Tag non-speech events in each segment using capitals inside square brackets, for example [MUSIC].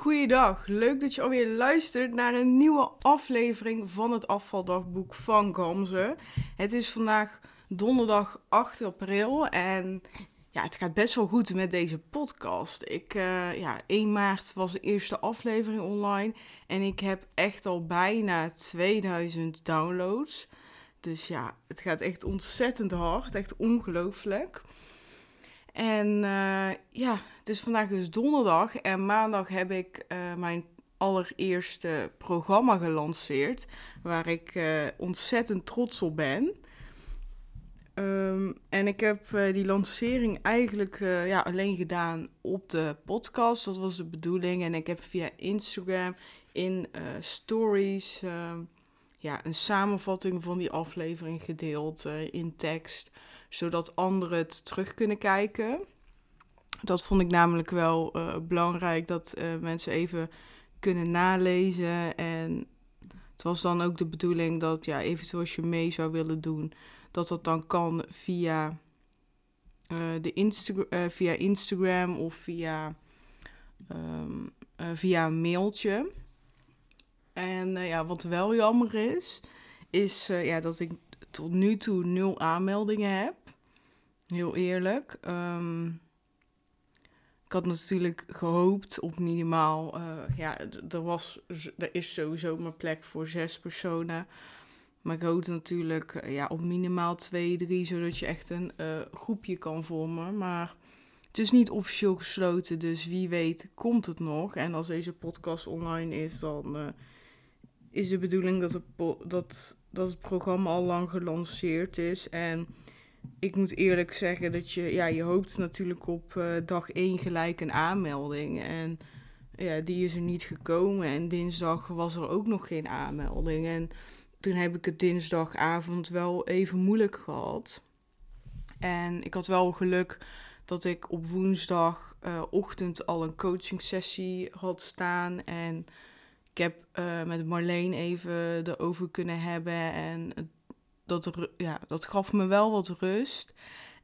Goeiedag, leuk dat je alweer luistert naar een nieuwe aflevering van het afvaldagboek van Gamze. Het is vandaag donderdag 8 april en ja, het gaat best wel goed met deze podcast. Ik, uh, ja, 1 maart was de eerste aflevering online en ik heb echt al bijna 2000 downloads. Dus ja, het gaat echt ontzettend hard, echt ongelooflijk. En uh, ja, het is vandaag dus donderdag en maandag heb ik uh, mijn allereerste programma gelanceerd, waar ik uh, ontzettend trots op ben. Um, en ik heb die lancering eigenlijk ja, alleen gedaan op de podcast, dat was de bedoeling. En ik heb via Instagram in stories ja, een samenvatting van die aflevering gedeeld in tekst zodat anderen het terug kunnen kijken. Dat vond ik namelijk wel uh, belangrijk, dat uh, mensen even kunnen nalezen. En het was dan ook de bedoeling dat, ja, eventueel als je mee zou willen doen, dat dat dan kan via, uh, de Insta via Instagram of via, um, via een mailtje. En ja, wat wel jammer is, is ja, dat ik tot nu toe nul aanmeldingen heb. Heel eerlijk. Um, ik had natuurlijk gehoopt op minimaal. Uh, ja, er, was, er is sowieso maar plek voor zes personen. Maar ik hoopte natuurlijk uh, ja, op minimaal twee, drie, zodat je echt een uh, groepje kan vormen. Maar het is niet officieel gesloten, dus wie weet komt het nog. En als deze podcast online is, dan is de bedoeling dat het, dat, dat het programma al lang gelanceerd is. En ik moet eerlijk zeggen dat je, ja, je hoopt natuurlijk op uh, dag 1 gelijk een aanmelding. En ja, die is er niet gekomen. En dinsdag was er ook nog geen aanmelding. En toen heb ik het dinsdagavond wel even moeilijk gehad. En ik had wel geluk dat ik op woensdagochtend uh, al een coaching sessie had staan. En ik heb uh, met Marleen even erover kunnen hebben. En dat, ja, dat gaf me wel wat rust.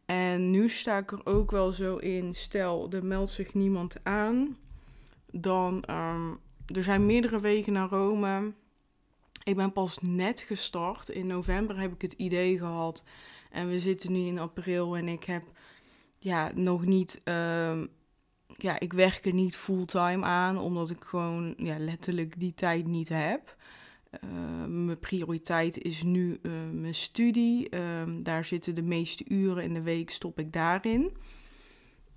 En nu sta ik er ook wel zo in, stel, er meldt zich niemand aan. Dan, um, er zijn meerdere wegen naar Rome. Ik ben pas net gestart. In november heb ik het idee gehad. En we zitten nu in april en ik heb ja, nog niet... Um, ja, ik werk er niet fulltime aan, omdat ik gewoon ja, letterlijk die tijd niet heb. Uh, mijn prioriteit is nu uh, mijn studie. Uh, daar zitten de meeste uren in de week, stop ik daarin.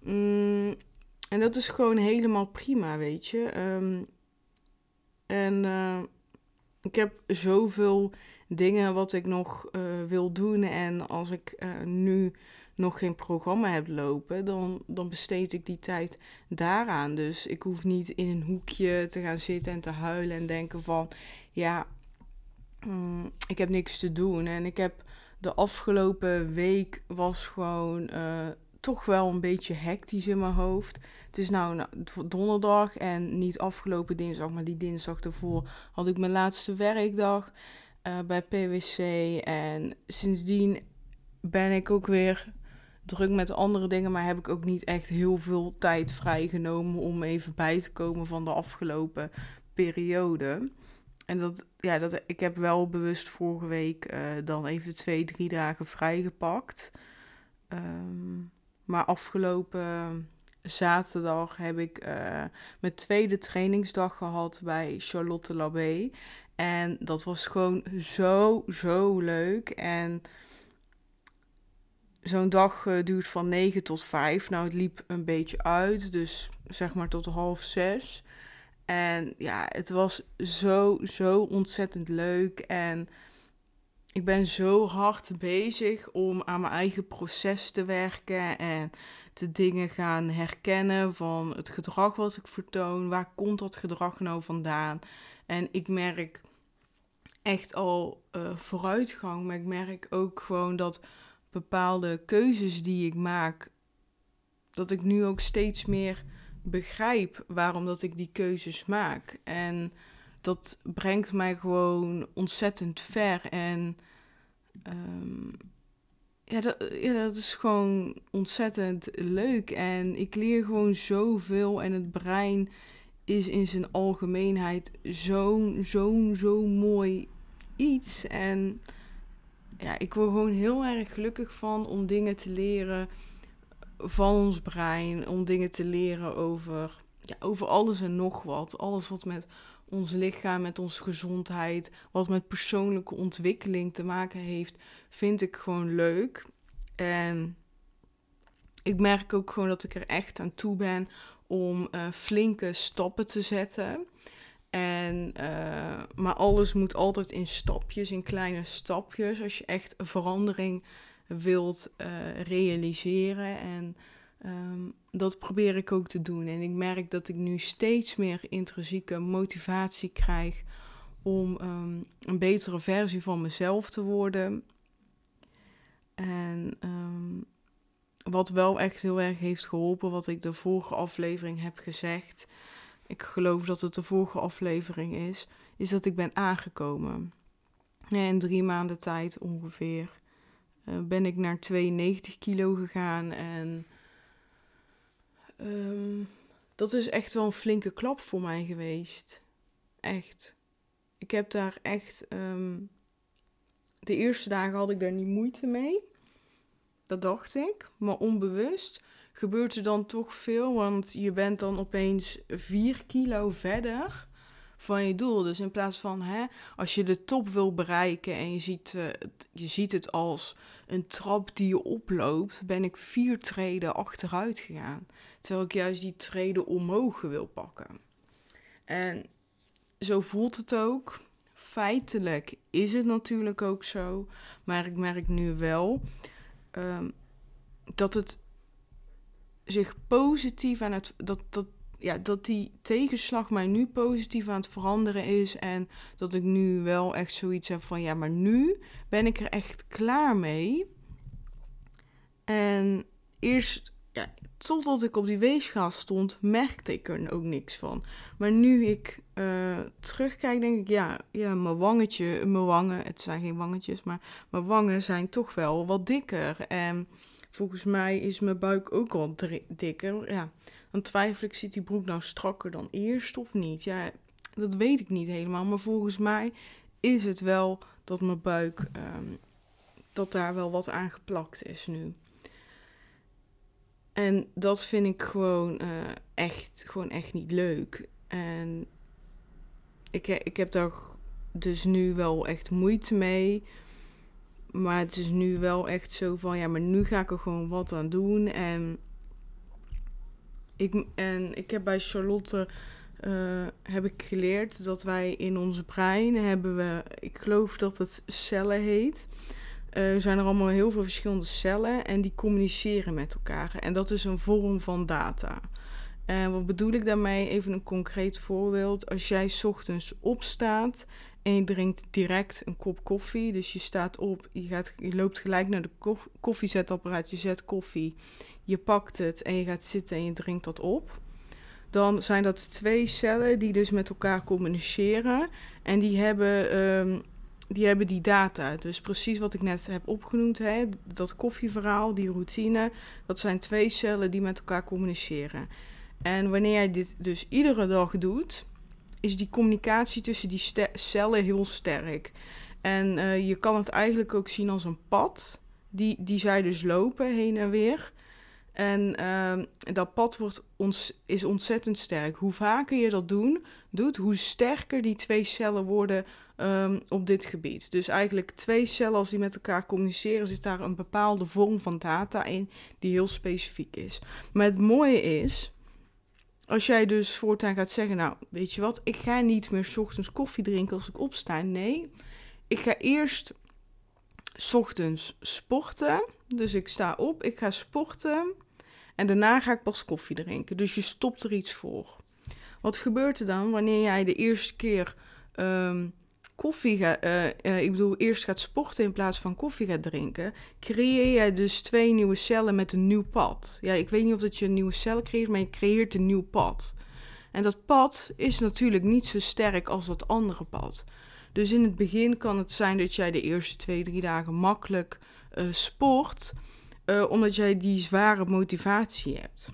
Mm, en dat is gewoon helemaal prima, weet je. En eh, ik heb zoveel dingen wat ik nog wil doen. En als ik nu nog geen programma heb lopen, dan, dan besteed ik die tijd daaraan. Dus ik hoef niet in een hoekje te gaan zitten en te huilen en denken van, ja, mm, ik heb niks te doen. En ik heb de afgelopen week was gewoon uh, toch wel een beetje hectisch in mijn hoofd. Het is nou, donderdag en niet afgelopen dinsdag, maar die dinsdag ervoor had ik mijn laatste werkdag uh, bij PwC. En sindsdien ben ik ook weer druk met andere dingen, maar heb ik ook niet echt heel veel tijd vrijgenomen om even bij te komen van de afgelopen periode. En dat, ja, dat, ik heb wel bewust vorige week uh, dan even twee, drie dagen vrijgepakt. Um, maar afgelopen zaterdag heb ik uh, mijn tweede trainingsdag gehad bij Charlotte Labé. En dat was gewoon zo, zo leuk. En zo'n dag uh, duurt van 9 tot 5. Nou, het liep een beetje uit, dus zeg maar tot half 6. En ja, het was zo, zo ontzettend leuk. En ik ben zo hard bezig om aan mijn eigen proces te werken en de dingen gaan herkennen van het gedrag wat ik vertoon. Waar komt dat gedrag nou vandaan? En ik merk echt al uh, vooruitgang, maar ik merk ook gewoon dat bepaalde keuzes die ik maak, dat ik nu ook steeds meer begrijp waarom dat ik die keuzes maak. En dat brengt mij gewoon ontzettend ver. En um, ja, dat, is gewoon ontzettend leuk. En ik leer gewoon zoveel. En het brein is in zijn algemeenheid zo'n, zo'n, zo'n mooi iets. En ja, ik word gewoon heel erg gelukkig van om dingen te leren van ons brein. Om dingen te leren over, ja, over alles en nog wat. Alles wat met ons lichaam, met onze gezondheid, wat met persoonlijke ontwikkeling te maken heeft, vind ik gewoon leuk. En ik merk ook gewoon dat ik er echt aan toe ben om uh, flinke stappen te zetten. En, uh, maar alles moet altijd in stapjes, in kleine stapjes. Als je echt verandering wilt uh, realiseren. En um, dat probeer ik ook te doen. En ik merk dat ik nu steeds meer intrinsieke motivatie krijg om um, een betere versie van mezelf te worden. En um, wat wel echt heel erg heeft geholpen, wat ik de vorige aflevering heb gezegd. Ik geloof dat het de vorige aflevering is. Is dat ik ben aangekomen. Ja, in drie maanden tijd ongeveer ben ik naar 92 kilo gegaan. En um, dat is echt wel een flinke klap voor mij geweest. Echt. Ik heb daar echt. Um, de eerste dagen had ik daar niet moeite mee. Dat dacht ik. Maar onbewust gebeurt er dan toch veel. Want je bent dan opeens 4 kilo verder van je doel. Dus in plaats van hè, als je de top wil bereiken en je ziet, uh, je ziet het als een trap die je oploopt, ben ik vier treden achteruit gegaan. Terwijl ik juist die treden omhoog wil pakken. En zo voelt het ook. Feitelijk is het natuurlijk ook zo. Maar ik merk nu wel um, dat het zich positief aan het. Dat, dat, ja, dat die tegenslag mij nu positief aan het veranderen is. En dat ik nu wel echt zoiets heb van ja, maar nu ben ik er echt klaar mee. En eerst, ja, totdat ik op die weegschaal stond, merkte ik er ook niks van. Maar nu ik uh, terugkijk, denk ik, ja, ja, mijn wangetje, mijn wangen, het zijn geen wangetjes, maar mijn wangen zijn toch wel wat dikker. En volgens mij is mijn buik ook al dikker. Ja, dan twijfel ik, zit die broek nou strakker dan eerst of niet? Ja, dat weet ik niet helemaal, maar volgens mij is het wel dat mijn buik, um, dat daar wel wat aan geplakt is nu. En dat vind ik gewoon uh, echt, gewoon echt niet leuk. En ik, ik heb daar dus nu wel echt moeite mee. Maar het is nu wel echt zo van, ja, maar nu ga ik er gewoon wat aan doen. En ik, en ik heb bij Charlotte uh, heb ik geleerd dat wij in onze brein hebben we, ik geloof dat het cellen heet. Uh, zijn er allemaal heel veel verschillende cellen en die communiceren met elkaar. En dat is een vorm van data. En wat bedoel ik daarmee? Even een concreet voorbeeld. Als jij ochtends opstaat en je drinkt direct een kop koffie. Dus je staat op, je, gaat, je loopt gelijk naar de koff koffiezetapparaat, je zet koffie, je pakt het en je gaat zitten en je drinkt dat op. Dan zijn dat twee cellen die dus met elkaar communiceren. En die hebben, um, die, hebben die data. Dus precies wat ik net heb opgenoemd, hè, dat koffieverhaal, die routine. Dat zijn twee cellen die met elkaar communiceren. En wanneer jij dit dus iedere dag doet, is die communicatie tussen die cellen heel sterk. En uh, je kan het eigenlijk ook zien als een pad, die, die zij dus lopen heen en weer. En uh, dat pad wordt ons, is ontzettend sterk. Hoe vaker je dat doet, hoe sterker die twee cellen worden um, op dit gebied. Dus eigenlijk twee cellen, als die met elkaar communiceren, zit daar een bepaalde vorm van data in die heel specifiek is. Maar het mooie is, als jij dus voortaan gaat zeggen, nou, weet je wat, ik ga niet meer s ochtends koffie drinken als ik opsta. Nee, ik ga eerst s ochtends sporten. Dus ik sta op, ik ga sporten en daarna ga ik pas koffie drinken. Dus je stopt er iets voor. Wat gebeurt er dan wanneer jij de eerste keer um, koffie gaat, uh, uh, ik bedoel, eerst gaat sporten in plaats van koffie gaat drinken, creëer jij dus twee nieuwe cellen met een nieuw pad. Ja, ik weet niet of dat je een nieuwe cel creëert, maar je creëert een nieuw pad. En dat pad is natuurlijk niet zo sterk als dat andere pad. Dus in het begin kan het zijn dat jij de eerste twee, drie dagen makkelijk uh, sport, omdat jij die zware motivatie hebt.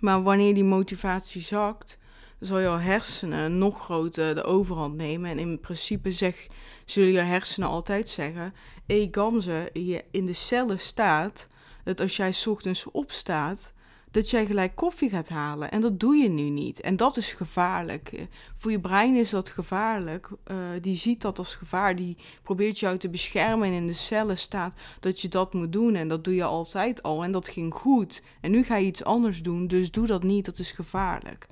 Maar wanneer die motivatie zakt, zal jouw hersenen nog groter de overhand nemen. En in principe zeg, zullen je hersenen altijd zeggen: hey, Gamze, je in de cellen staat dat als jij ochtends opstaat, dat jij gelijk koffie gaat halen. En dat doe je nu niet. En dat is gevaarlijk. Voor je brein is dat gevaarlijk. Uh, die ziet dat als gevaar. Die probeert jou te beschermen. En in de cellen staat dat je dat moet doen. En dat doe je altijd al. En dat ging goed. En nu ga je iets anders doen. Dus doe dat niet. Dat is gevaarlijk.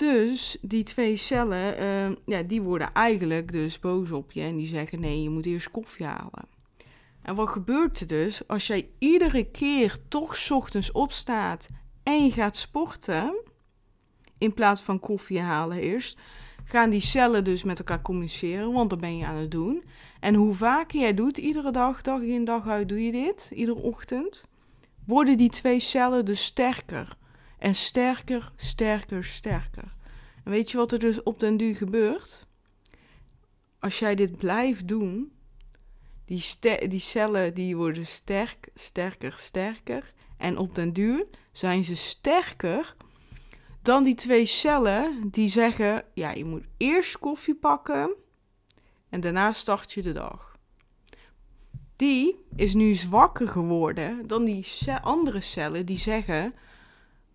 Dus die twee cellen, uh, ja, die worden eigenlijk dus boos op je. En die zeggen: nee, je moet eerst koffie halen. En wat gebeurt er dus als jij iedere keer toch ochtends opstaat en je gaat sporten, in plaats van koffie halen eerst, gaan die cellen dus met elkaar communiceren, want dat ben je aan het doen. En hoe vaker jij doet, iedere dag, dag in dag uit doe je dit, iedere ochtend, worden die twee cellen dus sterker. En sterker, sterker, sterker. En weet je wat er dus op den duur gebeurt? Als jij dit blijft doen, die, die cellen die worden sterk, sterker, sterker. En op den duur zijn ze sterker dan die twee cellen die zeggen: ja, je moet eerst koffie pakken en daarna start je de dag. Die is nu zwakker geworden dan die andere cellen die zeggen: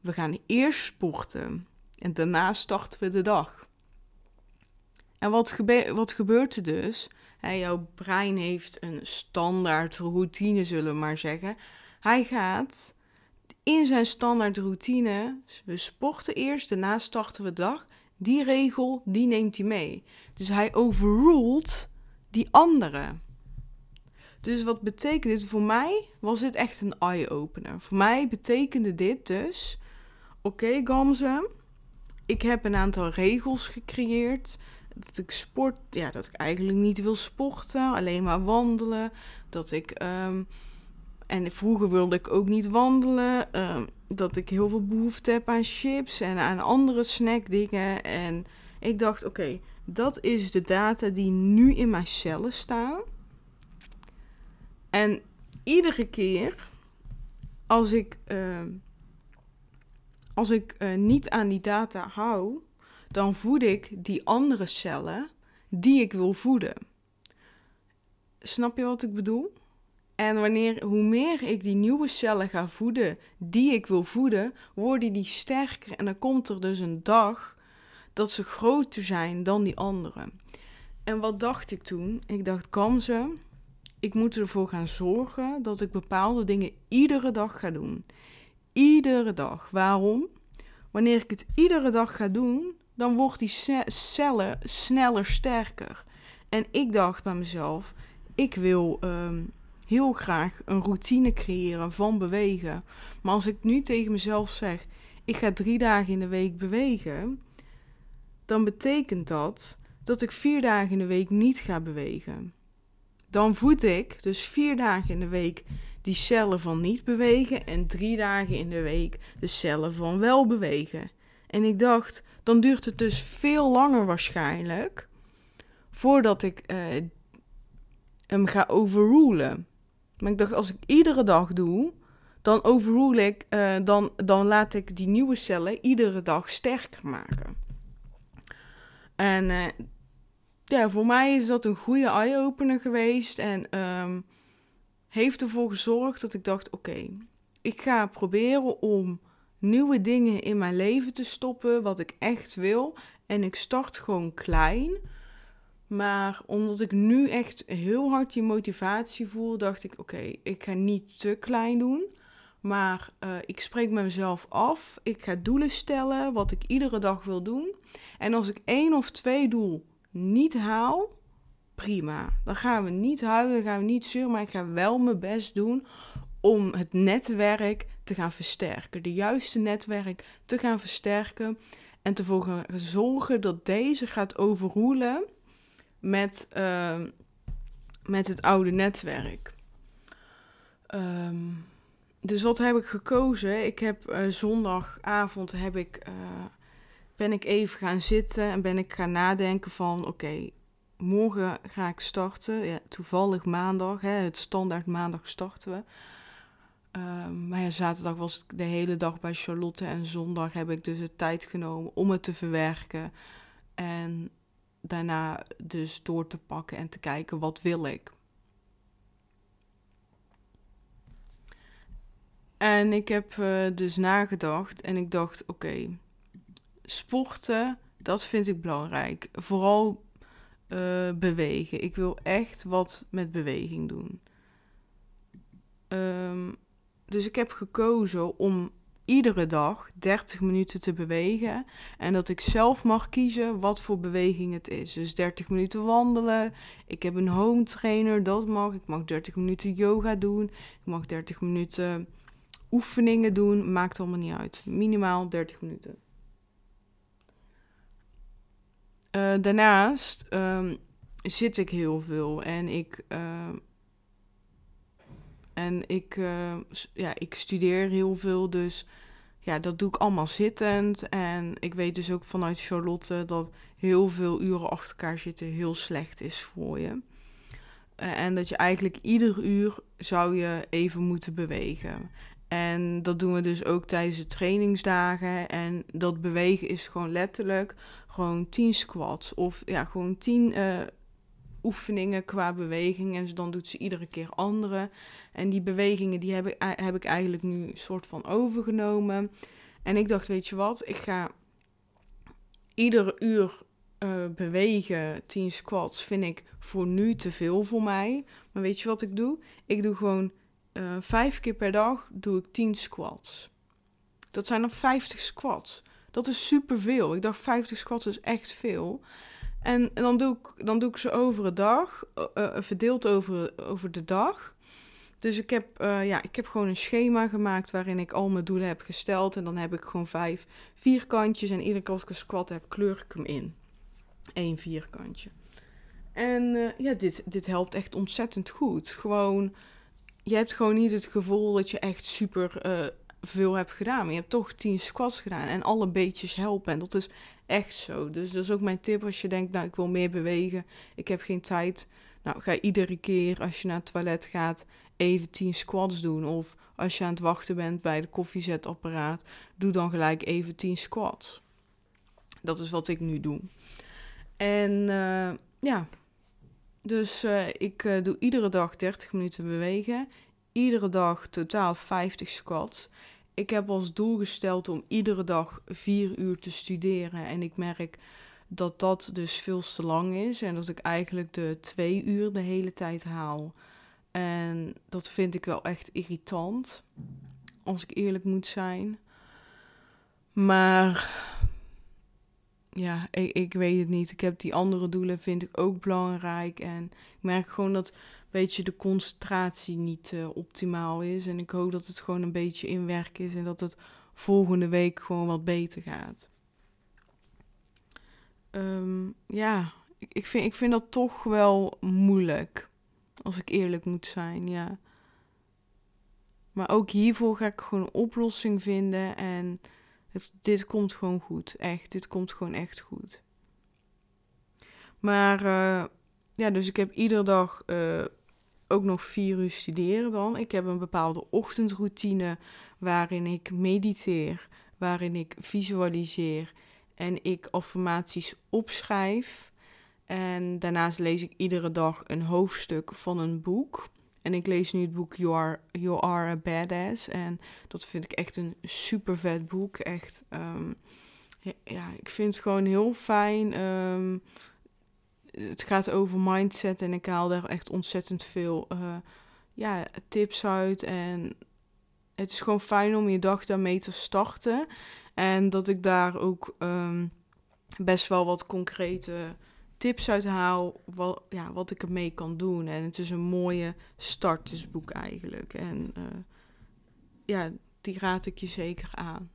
we gaan eerst sporten en daarna starten we de dag. En wat, wat gebeurt er dus? jouw brein heeft een standaard routine, zullen we maar zeggen. Hij gaat in zijn standaard routine, we sporten eerst, daarna starten we de dag. Die regel, die neemt hij mee. Dus hij overruled die andere. Dus wat betekent dit? Voor mij was dit echt een eye-opener. Voor mij betekende dit dus... Oké, okay, Gamze, ik heb een aantal regels gecreëerd dat ik sport, ja, dat ik eigenlijk niet wil sporten, alleen maar wandelen. Dat ik, ehm, en vroeger wilde ik ook niet wandelen. Ehm, dat ik heel veel behoefte heb aan chips en aan andere snackdingen. En ik dacht, oké, dat is de data die nu in mijn cellen staan. En iedere keer als ik, ehm, als ik uh, niet aan die data hou, dan voed ik die andere cellen die ik wil voeden. Snap je wat ik bedoel? En wanneer, hoe meer ik die nieuwe cellen ga voeden die ik wil voeden, worden die sterker. En dan komt er dus een dag dat ze groter zijn dan die andere. En wat dacht ik toen? Ik dacht, Kamze, ik moet ervoor gaan zorgen dat ik bepaalde dingen iedere dag ga doen. Iedere dag. Waarom? Wanneer ik het iedere dag ga doen, dan wordt die cellen sneller sterker. En ik dacht bij mezelf, ik wil ehm, heel graag een routine creëren van bewegen. Maar als ik nu tegen mezelf zeg, ik ga drie dagen in de week bewegen, dan betekent dat dat ik vier dagen in de week niet ga bewegen. Dan voed ik dus vier dagen in de week die cellen van niet bewegen en drie dagen in de week de cellen van wel bewegen. En ik dacht, dan duurt het dus veel langer waarschijnlijk voordat ik uh, hem ga overrulen. Maar ik dacht, als ik iedere dag doe, dan overrule ik, uh, dan, dan laat ik die nieuwe cellen iedere dag sterker maken. En uh, ja, voor mij is dat een goede eye-opener geweest en um, heeft ervoor gezorgd dat ik dacht, oké, ik ga proberen om nieuwe dingen in mijn leven te stoppen, wat ik echt wil. En ik start gewoon klein. Maar omdat ik nu echt heel hard die motivatie voel, dacht ik: oké, ik ga niet te klein doen. Maar uh, ik spreek mezelf af. Ik ga doelen stellen, wat ik iedere dag wil doen. En als ik één of twee doel niet haal, prima. Dan gaan we niet huilen, dan gaan we niet zeuren, maar ik ga wel mijn best doen om het netwerk te gaan versterken. De juiste netwerk te gaan versterken. En te zorgen dat deze gaat overroelen met, ehm, met het oude netwerk. Ehm, dus wat heb ik gekozen? Ik heb uh, zondagavond heb ik, uh, ben ik even gaan zitten en ben ik gaan nadenken van oké, morgen ga ik starten. Ja, toevallig maandag, hè, het standaard maandag starten we. Ehm, maar ja, zaterdag was ik de hele dag bij Charlotte en zondag heb ik dus de tijd genomen om het te verwerken. En daarna dus door te pakken en te kijken wat wil ik. En ik heb uh, dus nagedacht en ik dacht, oké, sporten, dat vind ik belangrijk. Vooral uh, bewegen. Ik wil echt wat met beweging doen. Um, dus ik heb gekozen om iedere dag 30 minuten te bewegen. En dat ik zelf mag kiezen wat voor beweging het is. Dus 30 minuten wandelen. Ik heb een home trainer, dat mag. Ik mag 30 minuten yoga doen. Ik mag 30 minuten oefeningen doen. Maakt allemaal niet uit. Minimaal 30 minuten. Uh, daarnaast um, zit ik heel veel en ik uh, en ik, uh, ja, ik studeer heel veel, dus ja, dat doe ik allemaal zittend. En ik weet dus ook vanuit Charlotte dat heel veel uren achter elkaar zitten heel slecht is voor je. Uh, en dat je eigenlijk ieder uur zou je even moeten bewegen. En dat doen we dus ook tijdens de trainingsdagen. En dat bewegen is gewoon letterlijk gewoon 10 squats. Of ja, gewoon 10 uh, oefeningen qua beweging. En dan doet ze iedere keer andere. En die bewegingen die heb ik, heb ik eigenlijk nu soort van overgenomen. En ik dacht, weet je wat, ik ga iedere uur uh, bewegen, 10 squats, vind ik voor nu te veel voor mij. Maar weet je wat ik doe? Ik doe gewoon uh, vijf keer per dag doe ik 10 squats. Dat zijn dan 50 squats. Dat is superveel. Ik dacht 50 squats is echt veel. En, dan, doe ik, dan doe ik ze over een dag, uh, verdeeld over, over de dag. Dus ik heb, ja, ik heb gewoon een schema gemaakt waarin ik al mijn doelen heb gesteld. En dan heb ik gewoon vijf vierkantjes. En iedere keer als ik een squat heb, kleur ik hem in. Eén vierkantje. En ja, dit, dit helpt echt ontzettend goed. Gewoon, je hebt gewoon niet het gevoel dat je echt super uh, veel hebt gedaan. Maar je hebt toch tien squats gedaan. En alle beetjes helpen. En dat is echt zo. Dus dat is ook mijn tip als je denkt, nou, ik wil meer bewegen. Ik heb geen tijd. Nou, ga iedere keer als je naar het toilet gaat even 10 squats doen. Of als je aan het wachten bent bij de koffiezetapparaat, doe dan gelijk even 10 squats. Dat is wat ik nu doe. En uh, ja, dus uh, ik uh, doe iedere dag 30 minuten bewegen. Iedere dag totaal 50 squats. Ik heb als doel gesteld om iedere dag 4 uur te studeren. En ik merk dat dat dus veel te lang is. En dat ik eigenlijk de 2 uur de hele tijd haal. En dat vind ik wel echt irritant, als ik eerlijk moet zijn. Maar ja, ik, ik weet het niet. Ik heb die andere doelen, vind ik ook belangrijk. En ik merk gewoon dat een beetje de concentratie niet uh, optimaal is. En ik hoop dat het gewoon een beetje in werk is en dat het volgende week gewoon wat beter gaat. Um, ja, ik, ik, vind, ik vind dat toch wel moeilijk. Als ik eerlijk moet zijn, ja. Maar ook hiervoor ga ik gewoon een oplossing vinden. En dit komt gewoon goed. Echt, dit komt gewoon echt goed. Maar uh, ja, dus ik heb iedere dag uh, ook nog vier uur studeren dan. Ik heb een bepaalde ochtendroutine waarin ik mediteer, waarin ik visualiseer en ik affirmaties opschrijf. En daarnaast lees ik iedere dag een hoofdstuk van een boek. En ik lees nu het boek You Are, you Are a Badass. En dat vind ik echt een super vet boek. Echt, um, ja, ik vind het gewoon heel fijn. Um, het gaat over mindset en ik haal daar echt ontzettend veel uh, ja, tips uit. En het is gewoon fijn om je dag daarmee te starten. En dat ik daar ook um, best wel wat concrete tips uit haal wat, ja, wat ik ermee kan doen. En het is een mooie startersboek eigenlijk. En uh, ja, die raad ik je zeker aan.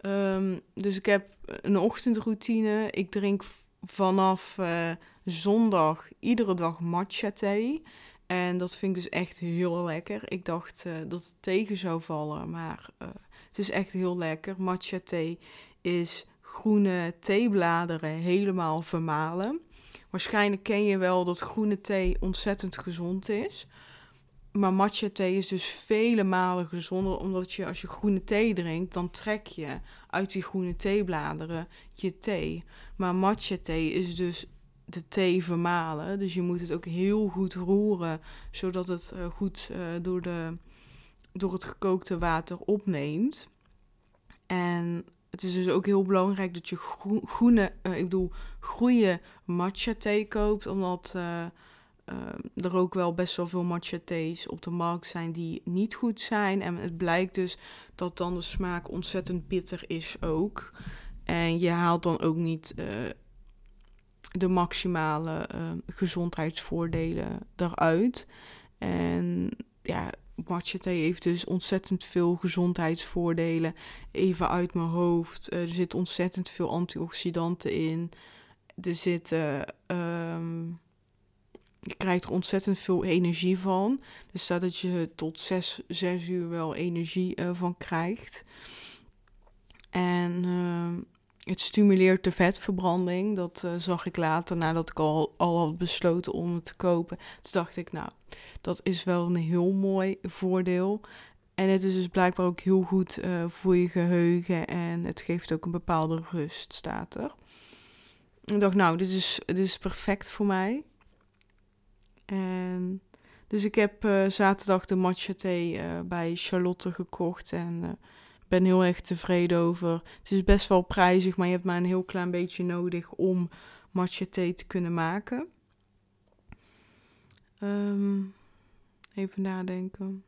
Um, dus ik heb een ochtendroutine. Ik drink vanaf uh, zondag iedere dag matcha thee. En dat vind ik dus echt heel lekker. Ik dacht uh, dat het tegen zou vallen, maar het is echt heel lekker. Matcha thee is groene theebladeren helemaal vermalen. Waarschijnlijk ken je wel dat groene thee ontzettend gezond is. maar matcha thee is dus vele malen gezonder, omdat je als je groene thee drinkt, dan trek je uit die groene theebladeren je thee. Maar matcha thee is dus de thee vermalen, dus je moet het ook heel goed roeren, zodat het uh, goed uh, door, de, door het gekookte water opneemt. En het is dus ook heel belangrijk dat je groene, uh, ik bedoel, goede matcha thee koopt, omdat uh, er ook wel best wel veel matcha thees op de markt zijn die niet goed zijn. En het blijkt dus dat dan de smaak ontzettend bitter is ook. En je haalt dan ook niet de maximale gezondheidsvoordelen eruit. En ja, matcha heeft dus ontzettend veel gezondheidsvoordelen. Even uit mijn hoofd. er zit ontzettend veel antioxidanten in. Er zitten... Um, je krijgt er ontzettend veel energie van. Dus staat dat je tot 6, 6 uur wel energie uh, van krijgt. En uh, het stimuleert de vetverbranding. Dat uh, zag ik later nadat ik al, al had besloten om het te kopen. Toen dacht ik, nou, dat is wel een heel mooi voordeel. En het is dus blijkbaar ook heel goed uh, voor je geheugen. En het geeft ook een bepaalde rust, staat er. Ik dacht, nou, dit is, dit is perfect voor mij. En dus ik heb uh, zaterdag de matcha thee bij Charlotte gekocht en ben heel erg tevreden over. Het is best wel prijzig, maar je hebt maar een heel klein beetje nodig om matcha thee te kunnen maken. Um, even nadenken.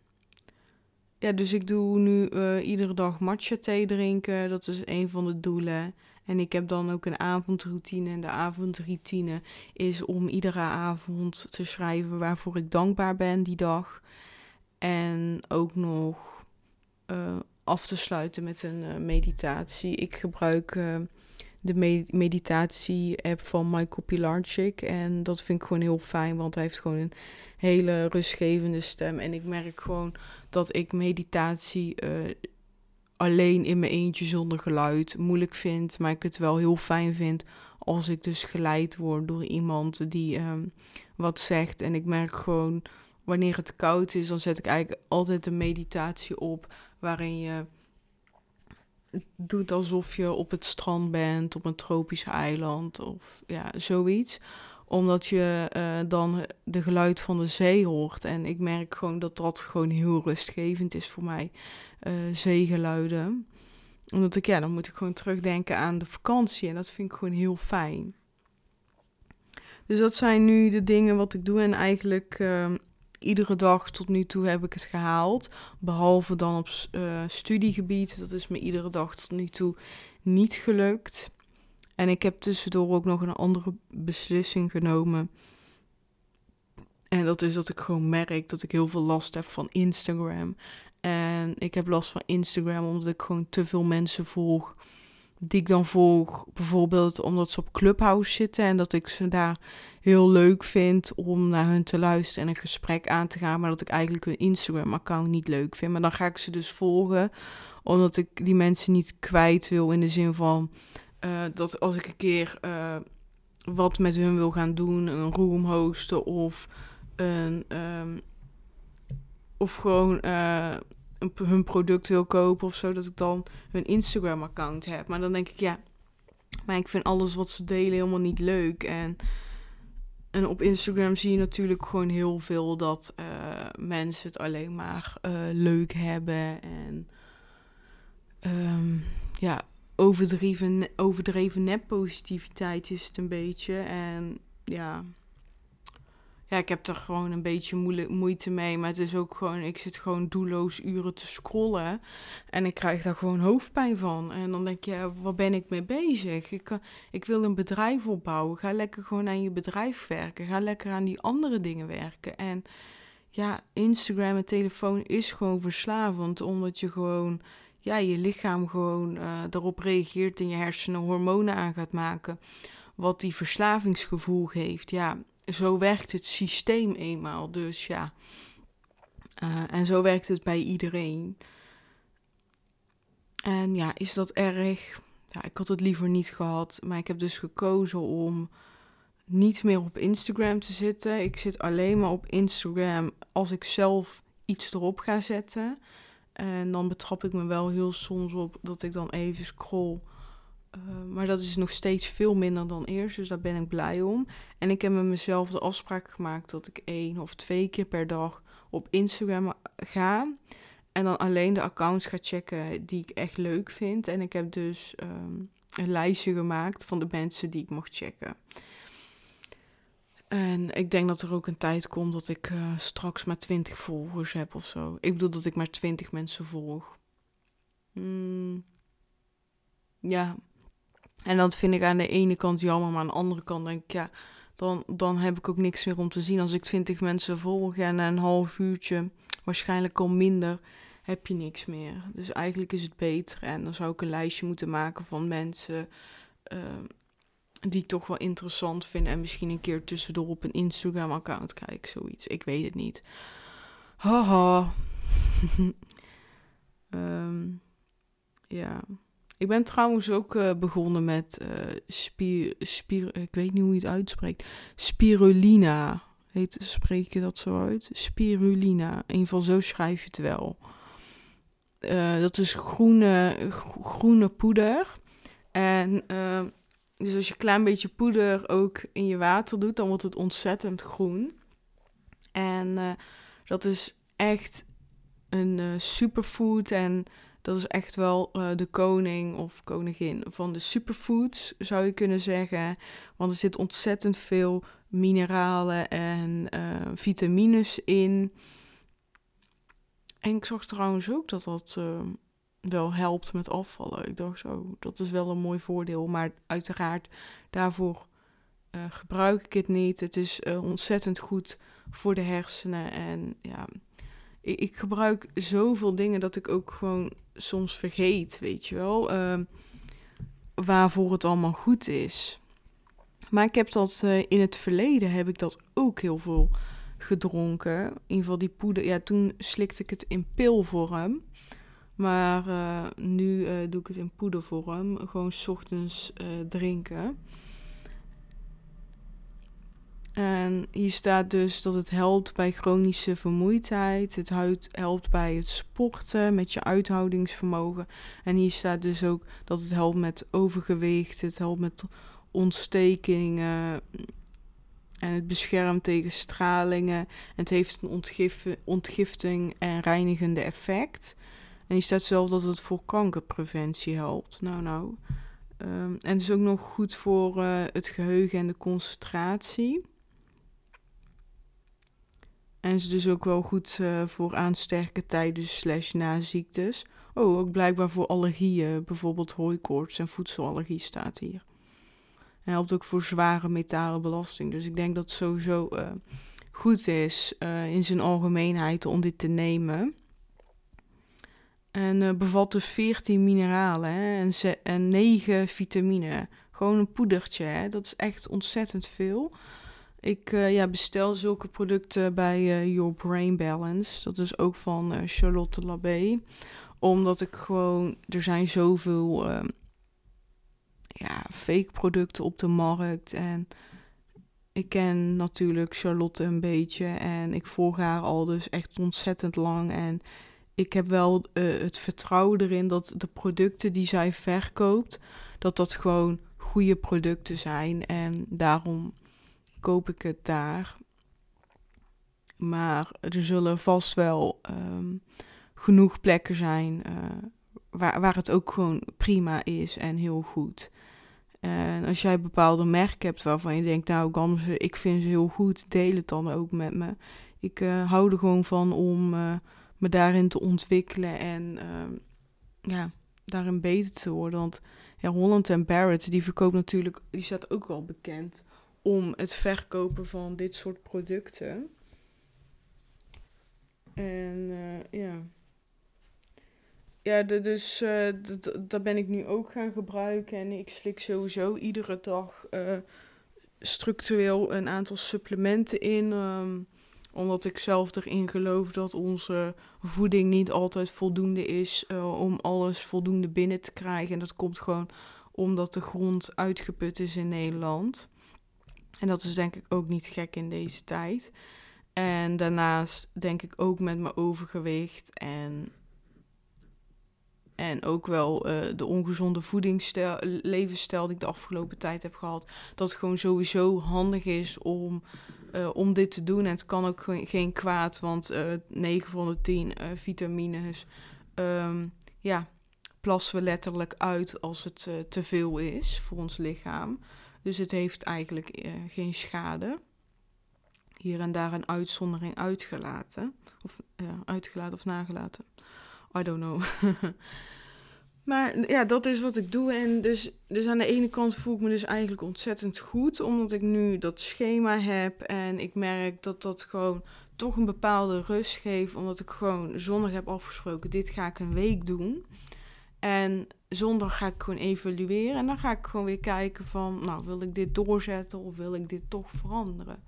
Ja, dus ik doe nu iedere dag matcha thee drinken. Dat is een van de doelen. En ik heb dan ook een avondroutine. En de avondroutine is om iedere avond te schrijven waarvoor ik dankbaar ben die dag. En ook nog uh, af te sluiten met een uh, meditatie. Ik gebruik uh, de me meditatie-app van Michael Pilarczyk. En dat vind ik gewoon heel fijn, want hij heeft gewoon een hele rustgevende stem. En ik merk gewoon dat ik meditatie alleen in mijn eentje zonder geluid moeilijk vind. Maar ik het wel heel fijn vind als ik dus geleid word door iemand die um, wat zegt. En ik merk gewoon, wanneer het koud is, dan zet ik eigenlijk altijd een meditatie op waarin je doet alsof je op het strand bent, op een tropisch eiland of ja, zoiets omdat je uh, dan de geluid van de zee hoort. En ik merk gewoon dat dat gewoon heel rustgevend is voor mij. Uh, zeegeluiden. Omdat ik, ja, dan moet ik gewoon terugdenken aan de vakantie. En dat vind ik gewoon heel fijn. Dus dat zijn nu de dingen wat ik doe. En eigenlijk uh, iedere dag tot nu toe heb ik het gehaald. Behalve dan op uh, studiegebied. Dat is me iedere dag tot nu toe niet gelukt. En ik heb tussendoor ook nog een andere beslissing genomen. En dat is dat ik gewoon merk dat ik heel veel last heb van Instagram. En ik heb last van Instagram omdat ik gewoon te veel mensen volg. Die ik dan volg, bijvoorbeeld omdat ze op Clubhouse zitten. En dat ik ze daar heel leuk vind om naar hun te luisteren en een gesprek aan te gaan. Maar dat ik eigenlijk hun Instagram-account niet leuk vind. Maar dan ga ik ze dus volgen, omdat ik die mensen niet kwijt wil in de zin van uh, dat als ik een keer uh, wat met hun wil gaan doen, een room hosten of een. Um, of gewoon uh, een, hun product wil kopen of zo, dat ik dan hun Instagram-account heb. Maar dan denk ik, ja, maar ik vind alles wat ze delen helemaal niet leuk. En, en op Instagram zie je natuurlijk gewoon heel veel dat mensen het alleen maar leuk hebben. En um, ja, overdreven, overdreven neppositiviteit is het een beetje. En ja, ja, ik heb er gewoon een beetje moeite mee. Maar het is ook gewoon, ik zit gewoon doelloos uren te scrollen. En ik krijg daar gewoon hoofdpijn van. En dan denk je, ja, waar ben ik mee bezig? Ik, eh, ik wil een bedrijf opbouwen. Ga lekker gewoon aan je bedrijf werken. Ga lekker aan die andere dingen werken. En ja, Instagram en telefoon is gewoon verslavend. Omdat je gewoon ja, je lichaam gewoon uh, erop reageert en je hersenen hormonen aan gaat maken. Wat die verslavingsgevoel geeft. Ja, zo werkt het systeem eenmaal. Dus ja. Uh, en zo werkt het bij iedereen. En ja, is dat erg? Ja, ik had het liever niet gehad. Maar ik heb dus gekozen om niet meer op Instagram te zitten. Ik zit alleen maar op Instagram als ik zelf iets erop ga zetten. En dan betrap ik me wel heel soms op dat ik dan even scroll. Uh, maar dat is nog steeds veel minder dan eerst, dus daar ben ik blij om. En ik heb met mezelf de afspraak gemaakt dat ik één of twee keer per dag op Instagram ga. En dan alleen de accounts ga checken die ik echt leuk vind. En ik heb dus um, een lijstje gemaakt van de mensen die ik mocht checken. En ik denk dat er ook een tijd komt dat ik uh, straks maar 20 volgers heb of zo. Ik bedoel dat ik maar 20 mensen volg. Mm. Ja. En dat vind ik aan de ene kant jammer, maar aan de andere kant denk ik, ja, dan, dan heb ik ook niks meer om te zien. Als ik 20 mensen volg en een half uurtje, waarschijnlijk al minder, heb je niks meer. Dus eigenlijk is het beter. En dan zou ik een lijstje moeten maken van mensen. Uh, die ik toch wel interessant vind. En misschien een keer tussendoor op een Instagram-account kijk, zoiets. Ik weet het niet. Haha. um, [LAUGHS] ja. Ik ben trouwens ook uh, begonnen met uh, spier, spier, ik weet niet hoe je het uitspreekt. Spirulina. Heet, spreek je dat zo uit? Spirulina. In ieder geval zo schrijf je het wel. Uh, dat is groene, groene poeder. En dus als je een klein beetje poeder ook in je water doet, dan wordt het ontzettend groen. En dat is echt een superfood. En dat is echt wel uh, de koning of koningin van de superfoods, zou je kunnen zeggen. Want er zit ontzettend veel mineralen en vitamines in. En ik zag trouwens ook dat dat wel helpt met afvallen. Ik dacht zo, dat is wel een mooi voordeel. Maar uiteraard, daarvoor gebruik ik het niet. Het is ontzettend goed voor de hersenen. En ja, ik, ik, gebruik zoveel dingen dat ik ook gewoon soms vergeet, weet je wel. Uh, waarvoor het allemaal goed is. Maar ik heb dat uh, in het verleden heb ik dat ook heel veel gedronken. In ieder geval die poeder. Ja, toen slikte ik het in pilvorm. Maar uh, nu uh, doe ik het in poedervorm. Gewoon s ochtends drinken. En hier staat dus dat het helpt bij chronische vermoeidheid. Het helpt bij het sporten, met je uithoudingsvermogen. En hier staat dus ook dat het helpt met overgewicht. Het helpt met ontstekingen. En het beschermt tegen stralingen. En het heeft een ontgifting en reinigende effect. En hier staat zelf dat het voor kankerpreventie helpt. Nou, nou. Um, en het is ook nog goed voor uh, het geheugen en de concentratie. En is dus ook wel goed uh, voor aansterken tijdens slash na ziektes. Oh, ook blijkbaar voor allergieën. Bijvoorbeeld hooikoorts en voedselallergie staat hier. En helpt ook voor zware metalenbelasting. Dus ik denk dat het sowieso uh, goed is in zijn algemeenheid om dit te nemen. En bevat dus 14 mineralen hè, en, en 9 vitamine. Gewoon een poedertje, hè. dat is echt ontzettend veel. Ik uh, ja, bestel zulke producten bij uh, Your Brain Balance. Dat is ook van Charlotte Labé. Omdat ik gewoon, er zijn zoveel uh, ja, fake producten op de markt. En ik ken natuurlijk Charlotte een beetje. En ik volg haar al dus echt ontzettend lang. En ik heb wel uh, het vertrouwen erin dat de producten die zij verkoopt, dat dat gewoon goede producten zijn. En daarom koop ik het daar. Maar er zullen vast wel um, genoeg plekken zijn uh, waar, waar het ook gewoon prima is en heel goed. En als jij bepaalde merken hebt waarvan je denkt, nou Gamze, ik vind ze heel goed, deel het dan ook met me. Ik uh, hou er gewoon van om uh, me daarin te ontwikkelen en uh, ja, daarin beter te worden. Want ja, Holland Barrett, die verkoopt natuurlijk, die staat ook wel bekend om het verkopen van dit soort producten. En uh, ja. Ja, de, dus uh, dat ben ik nu ook gaan gebruiken. En ik slik sowieso iedere dag uh, structureel een aantal supplementen in. Um, omdat ik zelf erin geloof dat onze voeding niet altijd voldoende is om alles voldoende binnen te krijgen. En dat komt gewoon omdat de grond uitgeput is in Nederland. En dat is denk ik ook niet gek in deze tijd. En daarnaast denk ik ook met mijn overgewicht en, en ook wel uh, de ongezonde levensstijl die ik de afgelopen tijd heb gehad, dat het gewoon sowieso handig is om, uh, om dit te doen. En het kan ook geen, kwaad, want uh, 9 van de 10 vitamines um, ja, plassen we letterlijk uit als het te veel is voor ons lichaam. Dus het heeft eigenlijk geen schade hier en daar een uitzondering uitgelaten. Of ja, uitgelaten of nagelaten. I don't know. [LAUGHS] maar ja, dat is wat ik doe. En dus, dus aan de ene kant voel ik me dus eigenlijk ontzettend goed. Omdat ik nu dat schema heb. En ik merk dat dat gewoon toch een bepaalde rust geeft. Omdat ik gewoon zondag heb afgesproken. Dit ga ik een week doen. En zondag ga ik gewoon evalueren. En dan ga ik gewoon weer kijken van, nou, wil ik dit doorzetten of wil ik dit toch veranderen?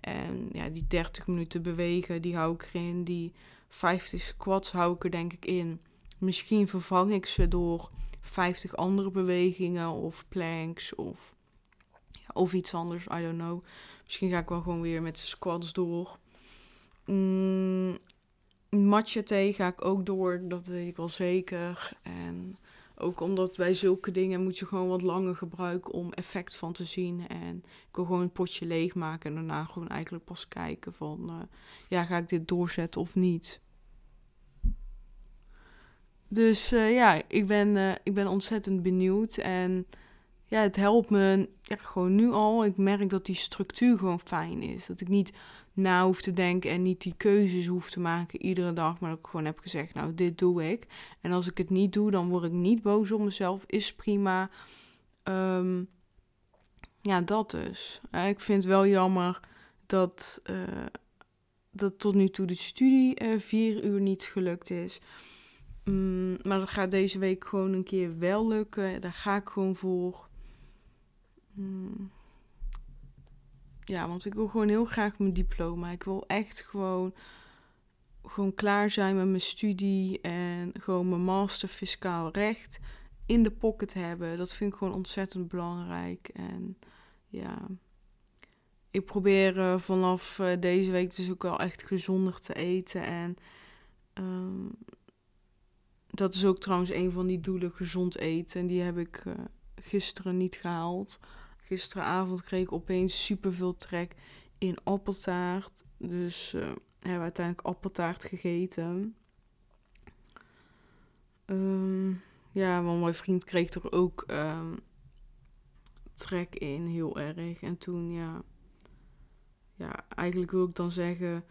En ja, die 30 minuten bewegen, die hou ik erin. Die 50 squats hou ik er denk ik in. Misschien vervang ik ze door 50 andere bewegingen of planks of, ja, of iets anders. I don't know. Misschien ga ik wel gewoon weer met de squats door. Mm, matcha ga ik ook door, dat weet ik wel zeker. En ook omdat bij zulke dingen moet je gewoon wat langer gebruiken om effect van te zien. En ik wil gewoon een potje leegmaken en daarna gewoon eigenlijk pas kijken van... Uh, ja, ga ik dit doorzetten of niet? Dus uh, ja, ik ben, uh, ik ben ontzettend benieuwd. En ja, het helpt me gewoon nu al. Ik merk dat die structuur gewoon fijn is. Dat ik niet na hoef te denken en niet die keuzes hoef te maken iedere dag, maar dat ik gewoon heb gezegd, nou, dit doe ik. En als ik het niet doe, dan word ik niet boos op mezelf, is prima. Um, ja, dat dus. Ik vind het wel jammer dat, uh, dat tot nu toe de studie uh, vier uur niet gelukt is. Um, maar dat gaat deze week gewoon een keer wel lukken. Daar ga ik gewoon voor. Um, ja, want ik wil gewoon heel graag mijn diploma. Ik wil echt gewoon, gewoon klaar zijn met mijn studie en gewoon mijn master fiscaal recht in de pocket hebben. Dat vind ik gewoon ontzettend belangrijk. En ja, ik probeer uh, vanaf uh, deze week dus ook wel echt gezonder te eten. En um, dat is ook trouwens een van die doelen, gezond eten. En die heb ik uh, gisteren niet gehaald. Gisteravond kreeg ik opeens superveel trek in appeltaart. Dus uh, hebben we uiteindelijk appeltaart gegeten. Um, ja, want mijn vriend kreeg er ook um, trek in, heel erg. En toen, ja... Ja, eigenlijk wil ik dan zeggen...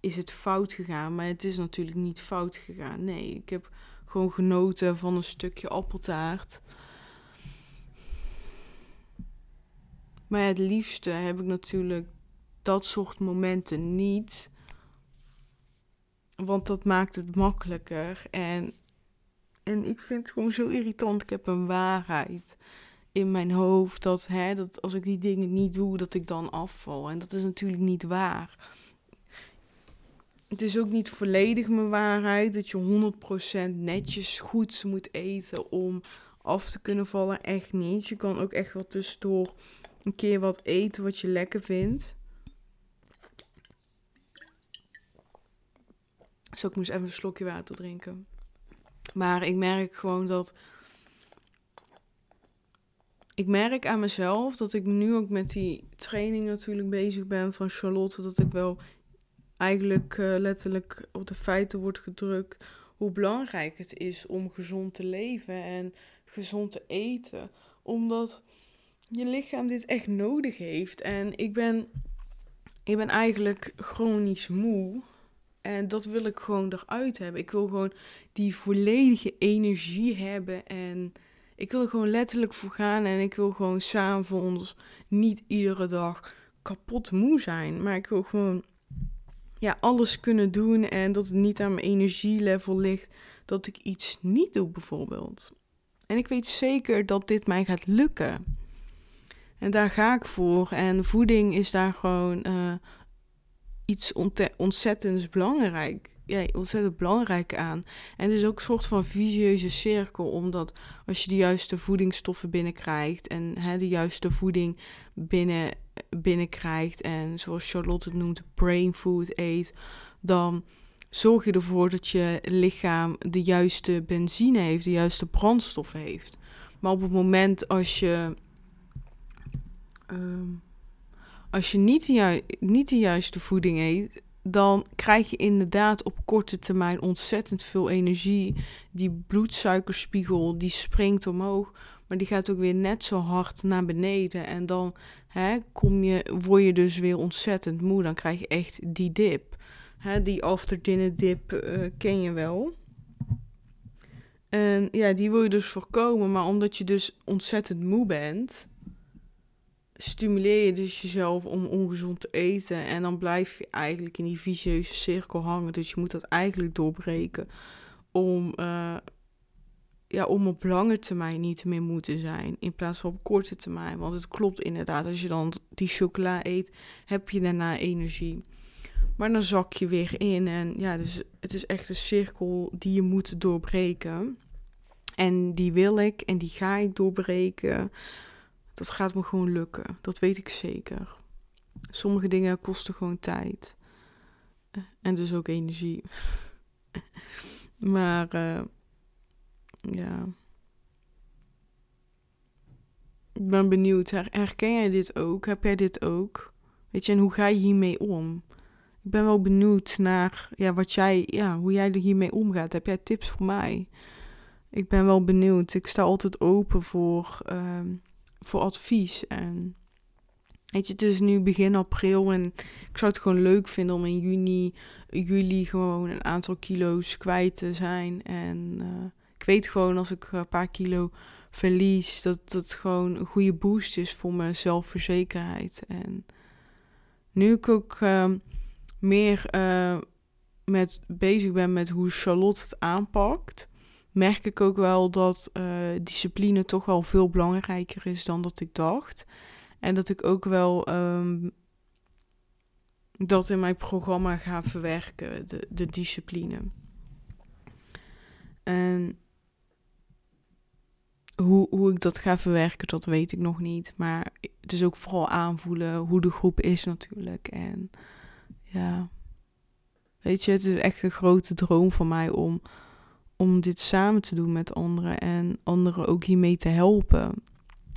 Is het fout gegaan? Maar het is natuurlijk niet fout gegaan. Nee, ik heb gewoon genoten van een stukje appeltaart. Maar het liefste heb ik natuurlijk dat soort momenten niet. Want dat maakt het makkelijker. En, en ik vind het gewoon zo irritant. Ik heb een waarheid in mijn hoofd dat, hè, dat als ik die dingen niet doe, dat ik dan afval. En dat is natuurlijk niet waar. Het is ook niet volledig mijn waarheid dat je 100% netjes goed moet eten om af te kunnen vallen. Echt niet. Je kan ook echt wel tussendoor een keer wat eten wat je lekker vindt. Zo, ik moest even een slokje water drinken. Maar ik merk gewoon dat. Ik merk aan mezelf dat ik nu ook met die training natuurlijk bezig ben van Charlotte. Dat ik wel eigenlijk uh, letterlijk op de feiten word gedrukt. Hoe belangrijk het is om gezond te leven en gezond te eten. Omdat je lichaam dit echt nodig heeft. En ik ben, ik ben eigenlijk chronisch moe. En dat wil ik gewoon eruit hebben. Ik wil gewoon die volledige energie hebben. En ik wil er gewoon letterlijk voor gaan. En ik wil gewoon s'avonds niet iedere dag kapot moe zijn. Maar ik wil gewoon ja, alles kunnen doen. En dat het niet aan mijn energielevel ligt. Dat ik iets niet doe, bijvoorbeeld. En ik weet zeker dat dit mij gaat lukken. En daar ga ik voor. En voeding is daar gewoon uh, iets ontzettend belangrijk. Ja, ontzettend belangrijk aan. En het is ook een soort van visieuze cirkel, omdat als je de juiste voedingsstoffen binnenkrijgt en hè, de juiste voeding binnen binnenkrijgt en zoals Charlotte het noemt, brain food eet, dan zorg je ervoor dat je lichaam de juiste benzine heeft, de juiste brandstof heeft. Maar op het moment als je, ehm, als je niet, de niet de juiste voeding eet, dan krijg je inderdaad op korte termijn ontzettend veel energie. Die bloedsuikerspiegel die springt omhoog, maar die gaat ook weer net zo hard naar beneden. En dan hè, kom je, word je dus weer ontzettend moe. Dan krijg je echt die dip. Hè, die after dip uh, ken je wel. En ja, die wil je dus voorkomen. Maar omdat je dus ontzettend moe bent, stimuleer je dus jezelf om ongezond te eten. En dan blijf je eigenlijk in die vicieuze cirkel hangen. Dus je moet dat eigenlijk doorbreken om, uh, ja, om op lange termijn niet meer moe te zijn. In plaats van op korte termijn. Want het klopt inderdaad. Als je dan die chocola eet, heb je daarna energie. Maar dan zak je weer in. En ja, dus het is echt een cirkel die je moet doorbreken. En die wil ik en die ga ik doorbreken. Dat gaat me gewoon lukken. Dat weet ik zeker. Sommige dingen kosten gewoon tijd. En dus ook energie. [LAUGHS] maar uh, ja. Ik ben benieuwd. Herken jij dit ook? Heb jij dit ook? Weet je, en hoe ga je hiermee om? Ik ben wel benieuwd naar ja, wat jij, ja, hoe jij er hiermee omgaat. Heb jij tips voor mij? Ik ben wel benieuwd. Ik sta altijd open voor, uh, voor advies. En weet je, het is nu begin april en ik zou het gewoon leuk vinden om in juni, juli gewoon een aantal kilo's kwijt te zijn. En uh, ik weet gewoon als ik een paar kilo verlies, dat dat gewoon een goede boost is voor mijn zelfverzekerheid. En nu ik ook uh, meer uh, met bezig ben met hoe Charlotte het aanpakt, merk ik ook wel dat uh, discipline toch wel veel belangrijker is dan dat ik dacht. En dat ik ook wel um, dat in mijn programma ga verwerken, de, de discipline. En hoe, hoe ik dat ga verwerken, dat weet ik nog niet. Maar het is ook vooral aanvoelen hoe de groep is natuurlijk. En ja, weet je, het is echt een grote droom van mij om, om dit samen te doen met anderen en anderen ook hiermee te helpen.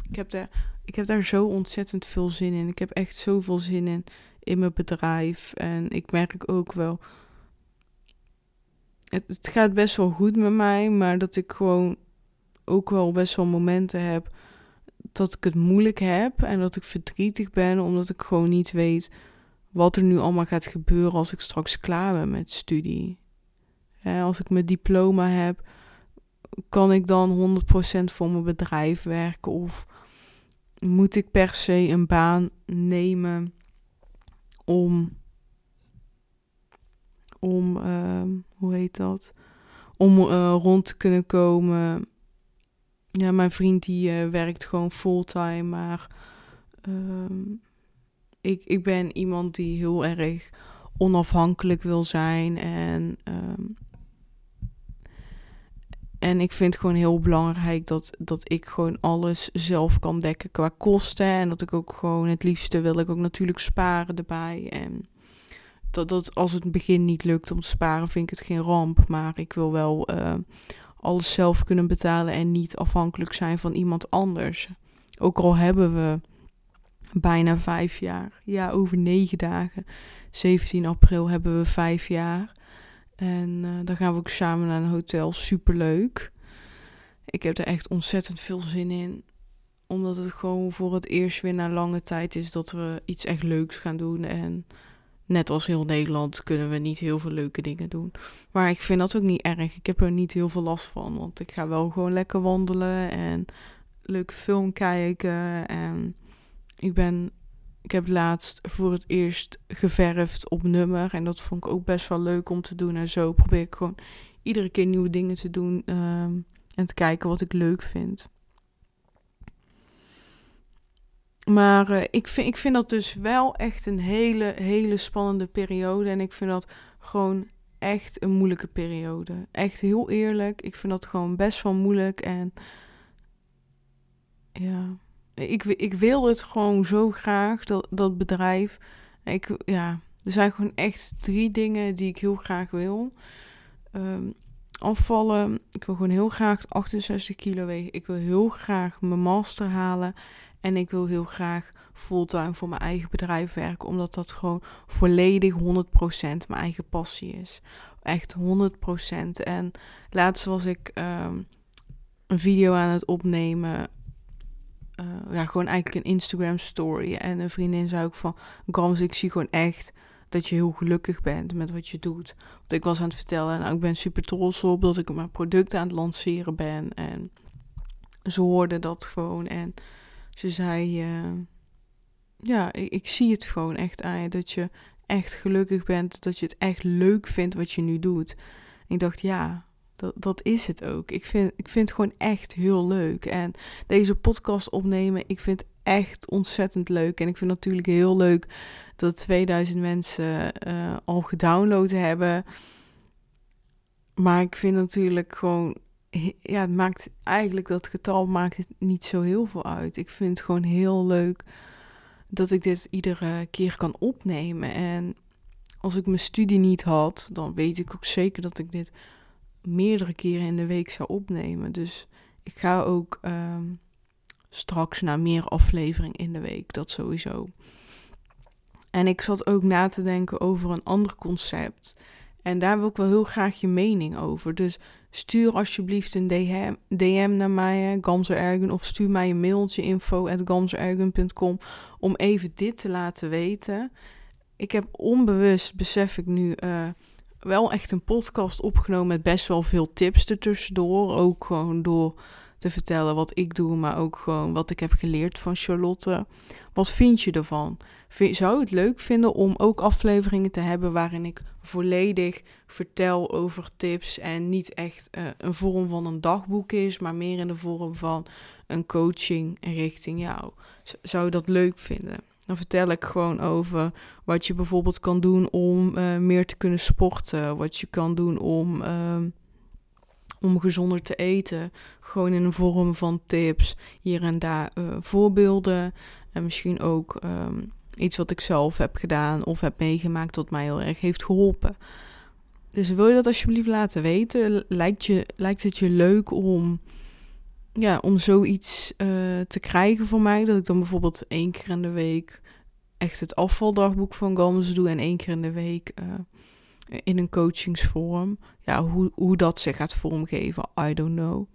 Ik heb, daar, ik heb daar zo ontzettend veel zin in. Ik heb echt zoveel zin in in mijn bedrijf. En ik merk ook wel. Het, het gaat best wel goed met mij, maar dat ik gewoon ook wel best wel momenten heb dat ik het moeilijk heb en dat ik verdrietig ben omdat ik gewoon niet weet wat er nu allemaal gaat gebeuren als ik straks klaar ben met studie. Als ik mijn diploma heb, kan ik dan 100% voor mijn bedrijf werken of moet ik per se een baan nemen om, om uh, hoe heet dat? Om uh, rond te kunnen komen. Ja, mijn vriend die uh, werkt gewoon fulltime, maar uh, ik, ik ben iemand die heel erg onafhankelijk wil zijn. En, um, en ik vind gewoon heel belangrijk dat, dat ik gewoon alles zelf kan dekken qua kosten. En dat ik ook gewoon het liefste wil ik ook natuurlijk sparen erbij. En dat, dat als het begin niet lukt om te sparen, vind ik het geen ramp. Maar ik wil wel uh, alles zelf kunnen betalen en niet afhankelijk zijn van iemand anders. Ook al hebben we bijna vijf jaar. Ja, over negen dagen. 17 april hebben we vijf jaar. En uh, dan gaan we ook samen naar een hotel. Superleuk. Ik heb er echt ontzettend veel zin in. Omdat het gewoon voor het eerst weer na lange tijd is dat we iets echt leuks gaan doen. En net als heel Nederland kunnen we niet heel veel leuke dingen doen. Maar ik vind dat ook niet erg. Ik heb er niet heel veel last van. Want ik ga wel gewoon lekker wandelen en leuke film kijken. En ik ben, ik heb laatst voor het eerst geverfd op nummer. En dat vond ik ook best wel leuk om te doen. En zo probeer ik gewoon iedere keer nieuwe dingen te doen. Um, en te kijken wat ik leuk vind. Maar uh, ik, vind, ik vind dat dus wel echt een hele, hele spannende periode. En ik vind dat gewoon echt een moeilijke periode. Echt heel eerlijk. Ik vind dat gewoon best wel moeilijk. En ja, ik, ik wil het gewoon zo graag, dat, dat bedrijf. Ik, ja, er zijn gewoon echt drie dingen die ik heel graag wil. Ehm, afvallen. Ik wil gewoon heel graag 68 kilo wegen. Ik wil heel graag mijn master halen. En ik wil heel graag fulltime voor mijn eigen bedrijf werken. Omdat dat gewoon volledig 100% mijn eigen passie is. Echt 100%. En laatst was ik ehm, een video aan het opnemen. Uh, ja, gewoon eigenlijk een Instagram story. En een vriendin zei ook van... Grams, ik zie gewoon echt dat je heel gelukkig bent met wat je doet. Want ik was aan het vertellen, nou, ik ben super trots op dat ik mijn product aan het lanceren ben. En ze hoorde dat gewoon. En ze zei, uh, ja, ik, ik, zie het gewoon echt aan je, dat je echt gelukkig bent, dat je het echt leuk vindt wat je nu doet. En ik dacht, ja, dat, dat is het ook. Ik vind, ik vind het gewoon echt heel leuk. En deze podcast opnemen, ik vind echt ontzettend leuk. En ik vind het natuurlijk heel leuk dat 2000 mensen uh, al gedownload hebben. Maar ik vind natuurlijk gewoon, ja, het maakt eigenlijk dat getal maakt het niet zo heel veel uit. Ik vind het gewoon heel leuk dat ik dit iedere keer kan opnemen. En als ik mijn studie niet had, dan weet ik ook zeker dat ik dit meerdere keren in de week zou opnemen. Dus ik ga ook ehm, straks naar meer aflevering in de week, dat sowieso. En ik zat ook na te denken over een ander concept. En daar wil ik wel heel graag je mening over. Dus stuur alsjeblieft een DM, DM naar mij, Gamzer Ergen, of stuur mij een mailtje info at om even dit te laten weten. Ik heb onbewust, besef ik nu, uh, wel echt een podcast opgenomen met best wel veel tips ertussendoor. Ook gewoon door te vertellen wat ik doe, maar ook gewoon wat ik heb geleerd van Charlotte. Wat vind je ervan? zou het leuk vinden om ook afleveringen te hebben waarin ik volledig vertel over tips en niet echt uh, een vorm van een dagboek is, maar meer in de vorm van een coaching richting jou. zou je dat leuk vinden? Dan vertel ik gewoon over wat je bijvoorbeeld kan doen om uh, meer te kunnen sporten, wat je kan doen om, uh, om gezonder te eten. Gewoon in een vorm van tips, hier en daar uh, voorbeelden en misschien ook. Um, Iets wat ik zelf heb gedaan of heb meegemaakt dat mij heel erg heeft geholpen. Dus wil je dat alsjeblieft laten weten? Lijkt, je, lijkt het je leuk om, ja, om zoiets uh, te krijgen van mij? Dat ik dan bijvoorbeeld één keer in de week echt het afvaldagboek van Gamze doe en één keer in de week uh, in een coachingsvorm. Ja, hoe, hoe dat zich gaat vormgeven, I don't know.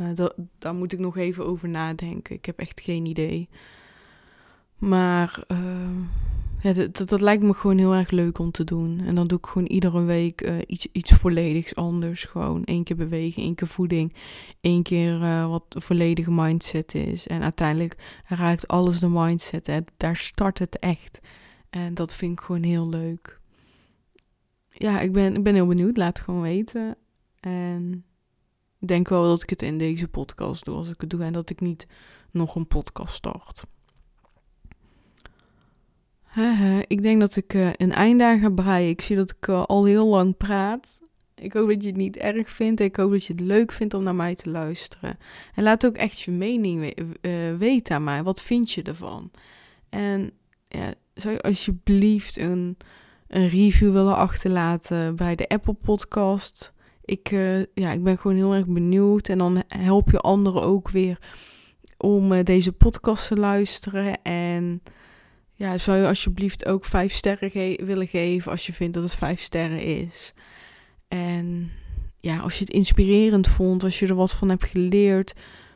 Uh, dat, daar moet ik nog even over nadenken. Ik heb echt geen idee. Maar uh, ja, dat, dat, lijkt me gewoon heel erg leuk om te doen. En dan doe ik gewoon iedere week uh, iets, iets volledigs anders. Gewoon één keer bewegen, één keer voeding, één keer uh, wat volledige mindset is. En uiteindelijk raakt alles de mindset. Hè. Daar start het echt. En dat vind ik gewoon heel leuk. Ja, ik ben, ik ben heel benieuwd. Laat het gewoon weten. En ik denk wel dat ik het in deze podcast doe als ik het doe. En dat ik niet nog een podcast start ik denk dat ik uh, een einde aan ga breien. Ik zie dat ik uh, al heel lang praat. Ik hoop dat je het niet erg vindt. Ik hoop dat je het leuk vindt om naar mij te luisteren. En laat ook echt je mening we uh, weten aan mij. Wat vind je ervan? En ja, zou je alsjeblieft een, een review willen achterlaten bij de Apple Podcast? Ik, ja, ik ben gewoon heel erg benieuwd. En dan help je anderen ook weer om deze podcast te luisteren. En ja, zou je alsjeblieft ook vijf sterren willen geven als je vindt dat het vijf sterren is. En ja, als je het inspirerend vond, als je er wat van hebt geleerd,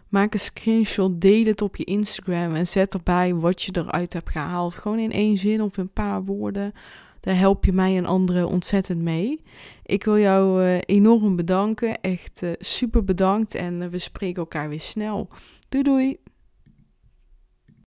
maak een screenshot, deel het op je Instagram en zet erbij wat je eruit hebt gehaald. Gewoon in één zin of een paar woorden. Daar help je mij en anderen ontzettend mee. Ik wil jou uh, enorm bedanken. Echt uh, super bedankt. En uh, we spreken elkaar weer snel. Doei doei.